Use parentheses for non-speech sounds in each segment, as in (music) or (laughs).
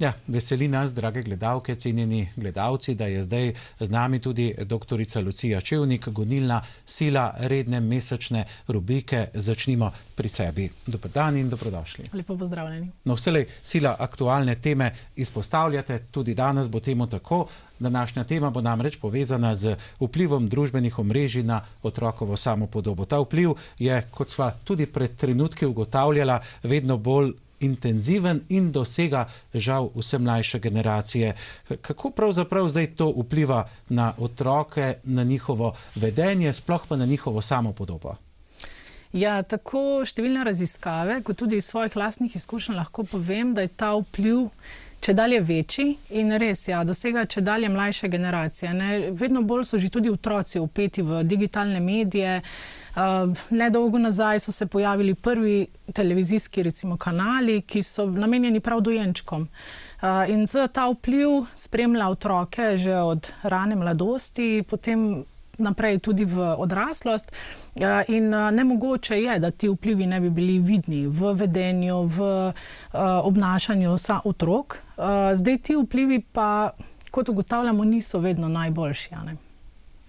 Ja, veseli nas, drage gledalke, cenjeni gledalci, da je zdaj z nami tudi dr. Lucija Čevnik, gonilna sila redne mesečne rubrike Začnimo pri sebi. Dobro dan in dobrodošli. Lepo pozdravljeni. No, vselej sila aktualne teme izpostavljate, tudi danes bo temu tako. Današnja tema bo namreč povezana z vplivom družbenih omrežij na otrokovo samopodobo. Ta vpliv je, kot sva tudi pred trenutki ugotavljala, vedno bolj intenziven in dosega žal vse mlajše generacije. Kako pravzaprav zdaj to vpliva na otroke, na njihovo vedenje, sploh pa na njihovo samopodobo? Ja, tako številne raziskave, kot tudi iz svojih lastnih izkušenj lahko povem, da je ta vpliv če dalje večji in res ja, dosega če dalje mlajše generacije. Ne? Vedno bolj so že tudi otroci upeti v digitalne medije. Uh, nedolgo nazaj so se pojavili prvi televizijski recimo, kanali, ki so namenjeni prav dojenčkom. Uh, in za ta vpliv spremlja otroke že od rane mladosti, potem naprej tudi v odraslost. Uh, in nemogoče je, da ti vplivi ne bi bili vidni v vedenju, v obnašanju otrok. Uh, zdaj ti vplivi pa, kot ugotavljamo, niso vedno najboljši.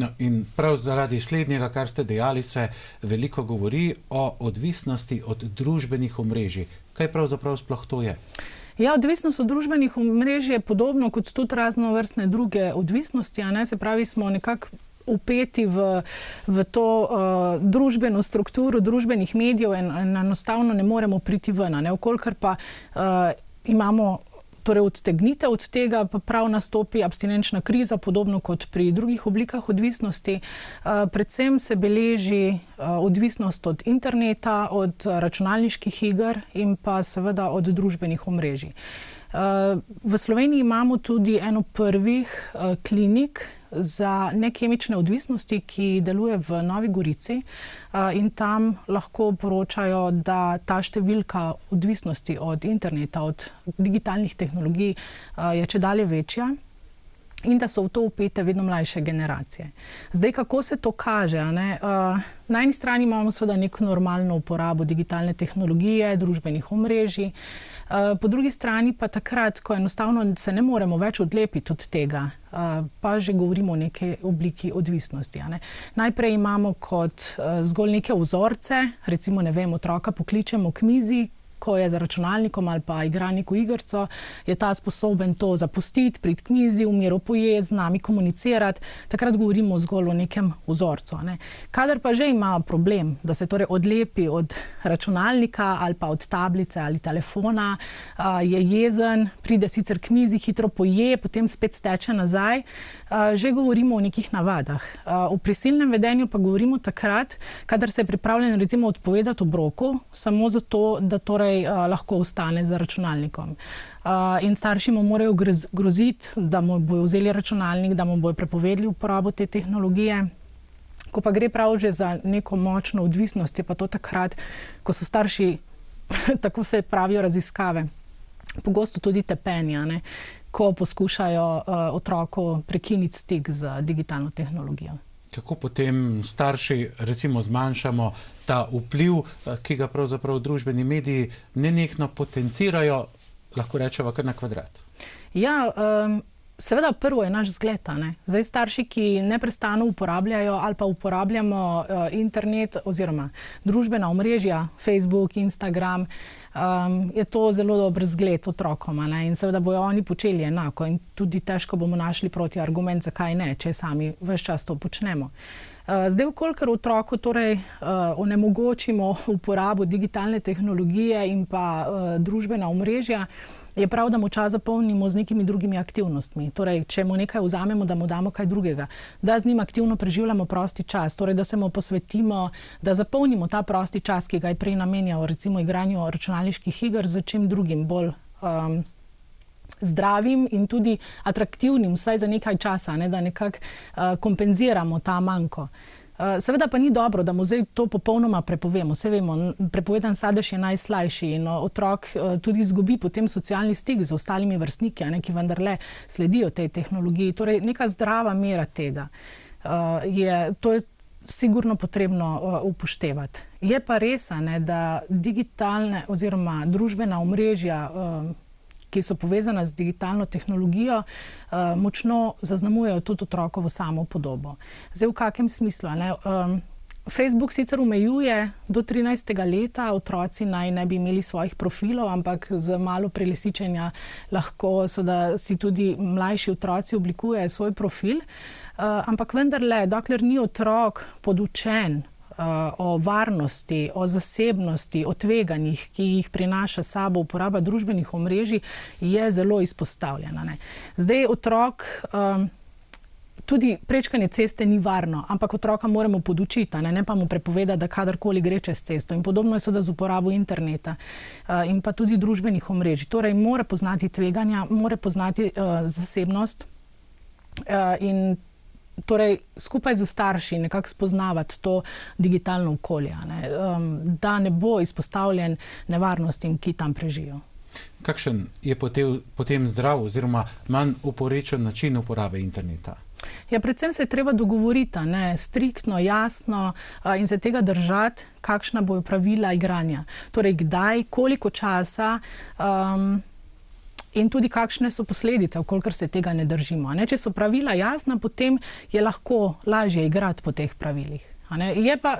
No, in prav zaradi slednjega, kar ste dejali, se veliko govori o odvisnosti od družbenih omrežij. Kaj pravzaprav sploh to je? Ja, odvisnost od družbenih omrežij je podobno kot tudi razno vrstne druge odvisnosti. Se pravi, smo nekako upeti v, v to uh, družbeno strukturo družbenih medijev in, in enostavno ne moremo priti ven. Okolikor pa uh, imamo torej odtegnite od tega, pa prav nastopi abstinenčna kriza, podobno kot pri drugih oblikah odvisnosti. Uh, predvsem se beleži uh, odvisnost od interneta, od računalniških iger in pa seveda od družbenih omrežij. V Sloveniji imamo tudi eno prvih klinik, za nekemične odvisnosti, ki deluje v Novi Gorici in tam lahko poročajo, da ta številka odvisnosti od interneta, od digitalnih tehnologij je če dalje večja. In da so v to upete vedno mlajše generacije. Zdaj, kako se to kaže? Uh, na eni strani imamo seveda neko normalno uporabo digitalne tehnologije, družbenih omrežij, uh, Eh, po drugi strani pa takrat, ko enostavno se ne moremo več odlepiti od tega, uh, pa že govorimo o neki obliki odvisnosti. Ne? Najprej imamo kot uh, zgolj neke vzorce, recimo, ne vem, otroka pokličemo k mizi, ko je za računalnikom ali pa igra neko igrico, je ta sposoben to zapustiti, priti k mizi, v miru pojesti, z nami komunicirati. Takrat govorimo zgolj o nekem vzorcu. Ne. Kadar pa že ima problem, da se torej odlepi od računalnika ali pa od tablice ali telefona, je jezen, pride sicer k mizi, hitro poje, potem spet steče nazaj. Že govorimo o nekih navadah. V prisilnem vedenju pa govorimo takrat, kadar se je pripravljen recimo odpovedati obroku, samo zato, da torej torej, uh, lahko ostane za računalnikom. Uh, in starši mu morajo groziti, da mu bodo vzeli računalnik, da mu bodo prepovedali uporabo te tehnologije. Ko pa gre prav že za neko močno odvisnost, je pa to takrat, ko so starši, (laughs) tako se pravijo raziskave, pogosto tudi tepenja, ne, ko poskušajo uh, otroku prekiniti stik z digitalno tehnologijo. Kako potem starši recimo zmanjšamo ta vpliv, eh, ki ga pravzaprav družbeni mediji nenehno potencirajo, lahko rečemo, kar na kvadrat? Ja, um, seveda, prvo je naš zgled. Zdaj, starši, ki neustano uporabljajo ali pa uporabljamo uh, internet oziroma družbena omrežja, Facebook, Instagram um, je to zelo dober zgled otrokom. In seveda bojo oni počeli enako, in tudi težko bomo našli proti argument, zakaj ne, če sami vse čas to počnemo. Uh, zdaj, kolikor otroku torej, uh, onemogočimo uporabo digitalne tehnologije in pa uh, družbena omrežja, je prav, da mu čas zapolnimo z nekimi drugimi aktivnostmi. Torej, če mu nekaj vzamemo, da mu damo kaj drugega, da z njim aktivno preživljamo prosti čas, torej, da se mu posvetimo, da zapolnimo ta prosti čas, ki ga je prej namenjal, recimo igranju računalniških iger, z čim drugim bolj. Um, Zdravim in tudi atraktivnim, vsaj za nekaj časa, ne, da nekako uh, kompenziramo ta manjko. Uh, Eh, seveda pa ni dobro, da mu zdaj to popolnoma prepovemo. Vse vemo, prepovedan sadež je najslajši in otrok eh, tudi izgubi potem socialni stik z ostalimi vrstniki, ne, ki vendarle sledijo tej tehnologiji. Torej, neka zdrava mera tega uh, je. je Sigurno potrebno uh, upoštevati. Je pa res, ne, da digitalne oziroma družbena omrežja uh, ki so povezana z digitalno tehnologijo, močno zaznamujejo tudi otrokovo samo podobo. Zdaj, v kakem smislu? Facebook sicer omejuje do 13. leta, otroci naj ne bi imeli svojih profilov, ampak z malo prelisičenja lahko so, da si tudi mlajši otroci oblikujejo svoj profil. Uh, ampak vendarle, dokler ni otrok podučen o varnosti, o zasebnosti, o tveganjih, ki jih prinaša sabo uporaba družbenih omrežij, je zelo izpostavljena. Ne. Zdaj otrok. Um, tudi prečkanje ceste ni varno, ampak otroka moramo podučiti, ne, ne pa mu prepovedati, da kadarkoli gre čez cesto. In podobno je seveda z uporabo interneta uh, in pa tudi družbenih omrežij. Torej, mora poznati tveganja, mora poznati uh, zasebnost uh, in torej skupaj z starši nekako spoznavati to digitalno okolje, ne, um, da ne bo izpostavljen nevarnostim, ki tam prežijo. Kakšen je potem, potem zdrav oziroma manj uporečen način uporabe interneta? Ja, predvsem se je treba dogovoriti, ne, striktno, jasno in se tega držati, kakšna bojo pravila igranja. Torej, kdaj, koliko časa. Um, In tudi, kakšne so posledice, če se tega ne držimo. Ne? Če so pravila jasna, potem je lahko lažje igrati po teh pravilih. Pa,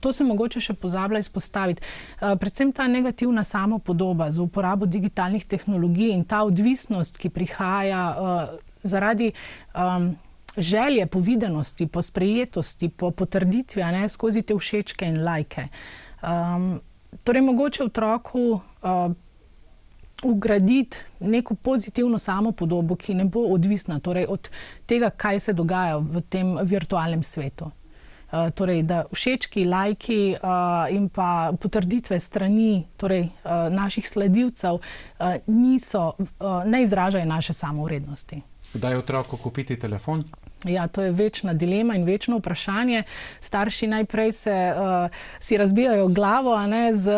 to se mogoče še pozablja izpostaviti. Uh, predvsem ta negativna samopodoba z uporabo digitalnih tehnologij in ta odvisnost, ki prihaja uh, zaradi. Um, želje po videnosti, po sprejetosti, po potrditvi, ne skozi te všečke in lajke. Um, torej, mogoče otroku uh, ugraditi neko pozitivno samopodobo, ki ne bo odvisna torej, od tega, kaj se dogaja v tem virtualnem svetu. Uh, torej, da všečki, lajki uh, in pa potrditve strani torej, uh, naših sledilcev uh, niso, uh, ne izražajo naše samovrednosti. Kdaj je otroku kupiti telefon? Ja, to je večna dilema in večno vprašanje. Starši najprej se, uh, si razbijajo glavo ne, z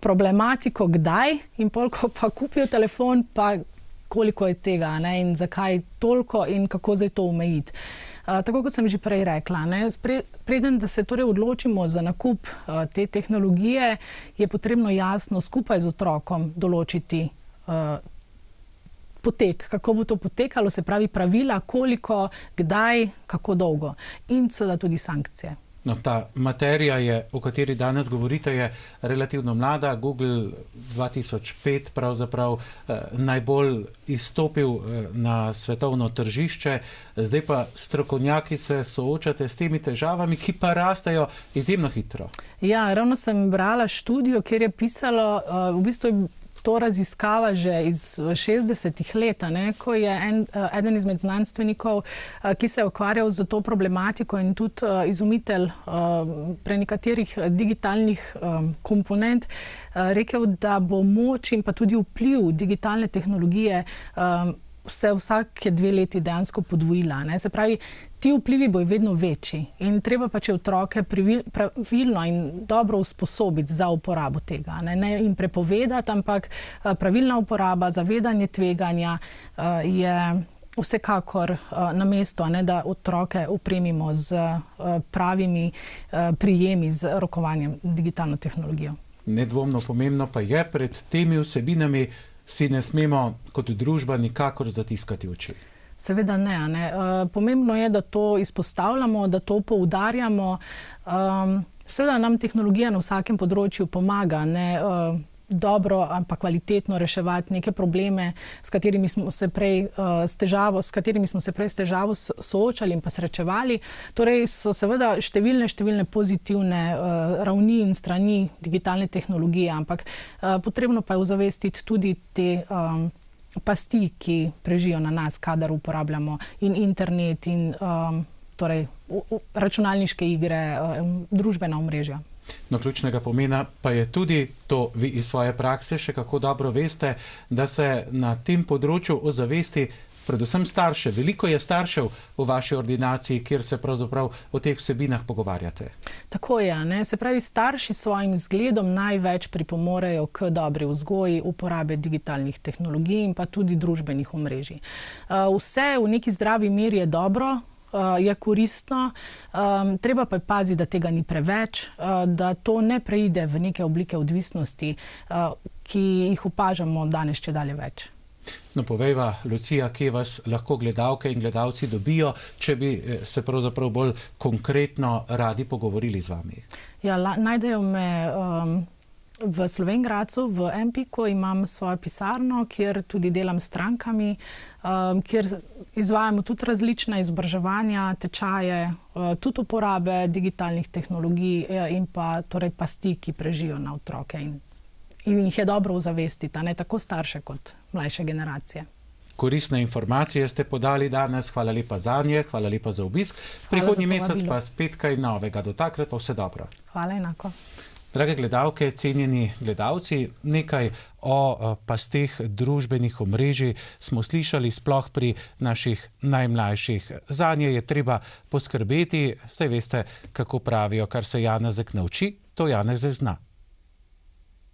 problematiko, kdaj in polko pa kupijo telefon, pa koliko je tega ne, in zakaj toliko in kako zdaj to omejiti. Uh, tako kot sem že prej rekla, ne, spre, preden se torej odločimo za nakup uh, te tehnologije, je potrebno jasno skupaj z otrokom določiti. Uh, potek, kako bo to potekalo, se pravi pravila, koliko, kdaj, kako dolgo in seveda tudi sankcije. No, ta materija, je, o kateri danes govorite, je relativno mlada. Google 2005 pravzaprav eh, najbolj izstopil eh, na svetovno tržišče, zdaj pa strokovnjaki se soočate s temi težavami, ki pa rastejo izjemno hitro. Ja, ravno sem brala študijo, kjer je pisalo, eh, v bistvu je to raziskava že iz 60-ih let, ne, ko je en, uh, eden izmed znanstvenikov, uh, ki se je ukvarjal z to problematiko in tudi izumitelj uh, pre nekaterih digitalnih komponent, rekel, da bo moč in pa tudi vpliv digitalne tehnologije. Se vsake dve leti dejansko podvojila. Ne? Se pravi, ti vplivi bojo vedno večji in treba pa če otroke pravilno in dobro usposobiti za uporabo tega. Ne, ne jim prepovedati, ampak eh, pravilna uporaba, zavedanje tveganja uh, je. Vsekakor uh, na mesto, ne, da otroke upremimo z pravimi prijemi, z rokovanjem digitalno tehnologijo. Nedvomno pomembno pa je pred temi vsebinami si ne smemo kot družba nikakor zatiskati oči. Seveda ne. ne. Uh, pomembno je, da to izpostavljamo, da to poudarjamo. Um, seveda nam tehnologija na vsakem področju pomaga. Uh, dobro, ampak kvalitetno reševati neke probleme, s katerimi smo se prej, uh, s težavo, s katerimi smo se prej s težavo soočali in pa srečevali. Torej so seveda številne, številne pozitivne uh, ravni in strani digitalne tehnologije, ampak uh, potrebno pa je ozavestiti tudi te. Um, Pasti, ki prežijo na nas, kadar uporabljamo in internet, in um, torej, računalniške igre, um, družbena omrežja. No, ključnega pomena pa je tudi to, vi iz svoje prakse še kako dobro veste, da se na tem področju ozavesti. Predvsem starše. Veliko je staršev v vaši ordinaciji, kjer se pravzaprav o teh vsebinah pogovarjate. Tako je. Ne? Se pravi, starši s svojim zgledom največ pripomorejo k dobri vzgoji, uporabe digitalnih tehnologij in pa tudi družbenih omrežij. Vse v neki zdravi meri je dobro, je koristno, um, treba pa je paziti, da tega ni preveč, uh, da to ne preide v neke oblike odvisnosti, uh, ki jih opažamo danes, če dalje več. No, povejva, Lucija, kje vas lahko gledalke in gledalci dobijo, če bi se pravzaprav bolj konkretno radi pogovorili z vami. Ja, la, najdejo me um, v Slovengracu, v Empiku imam svojo pisarno, kjer tudi delam s strankami, um, kjer izvajamo tudi različna izobraževanja, tečaje, uh, tudi uporabe digitalnih tehnologij uh, in pa torej pasti, ki prežijo na otroke in, in jih je dobro ozavestiti, ne tako starše kot mlajše generacije. Koristne informacije ste podali danes, hvala lepa za nje, hvala lepa za obisk. Prihodnji mesec pa spet kaj novega, do takrat pa vse dobro. Hvala enako. Drage gledalke, cenjeni gledalci, nekaj o pasteh družbenih omrežij smo slišali sploh pri naših najmlajših. Za nje je treba poskrbeti, saj veste, kako pravijo, kar se Janezek nauči, to Janezek zna.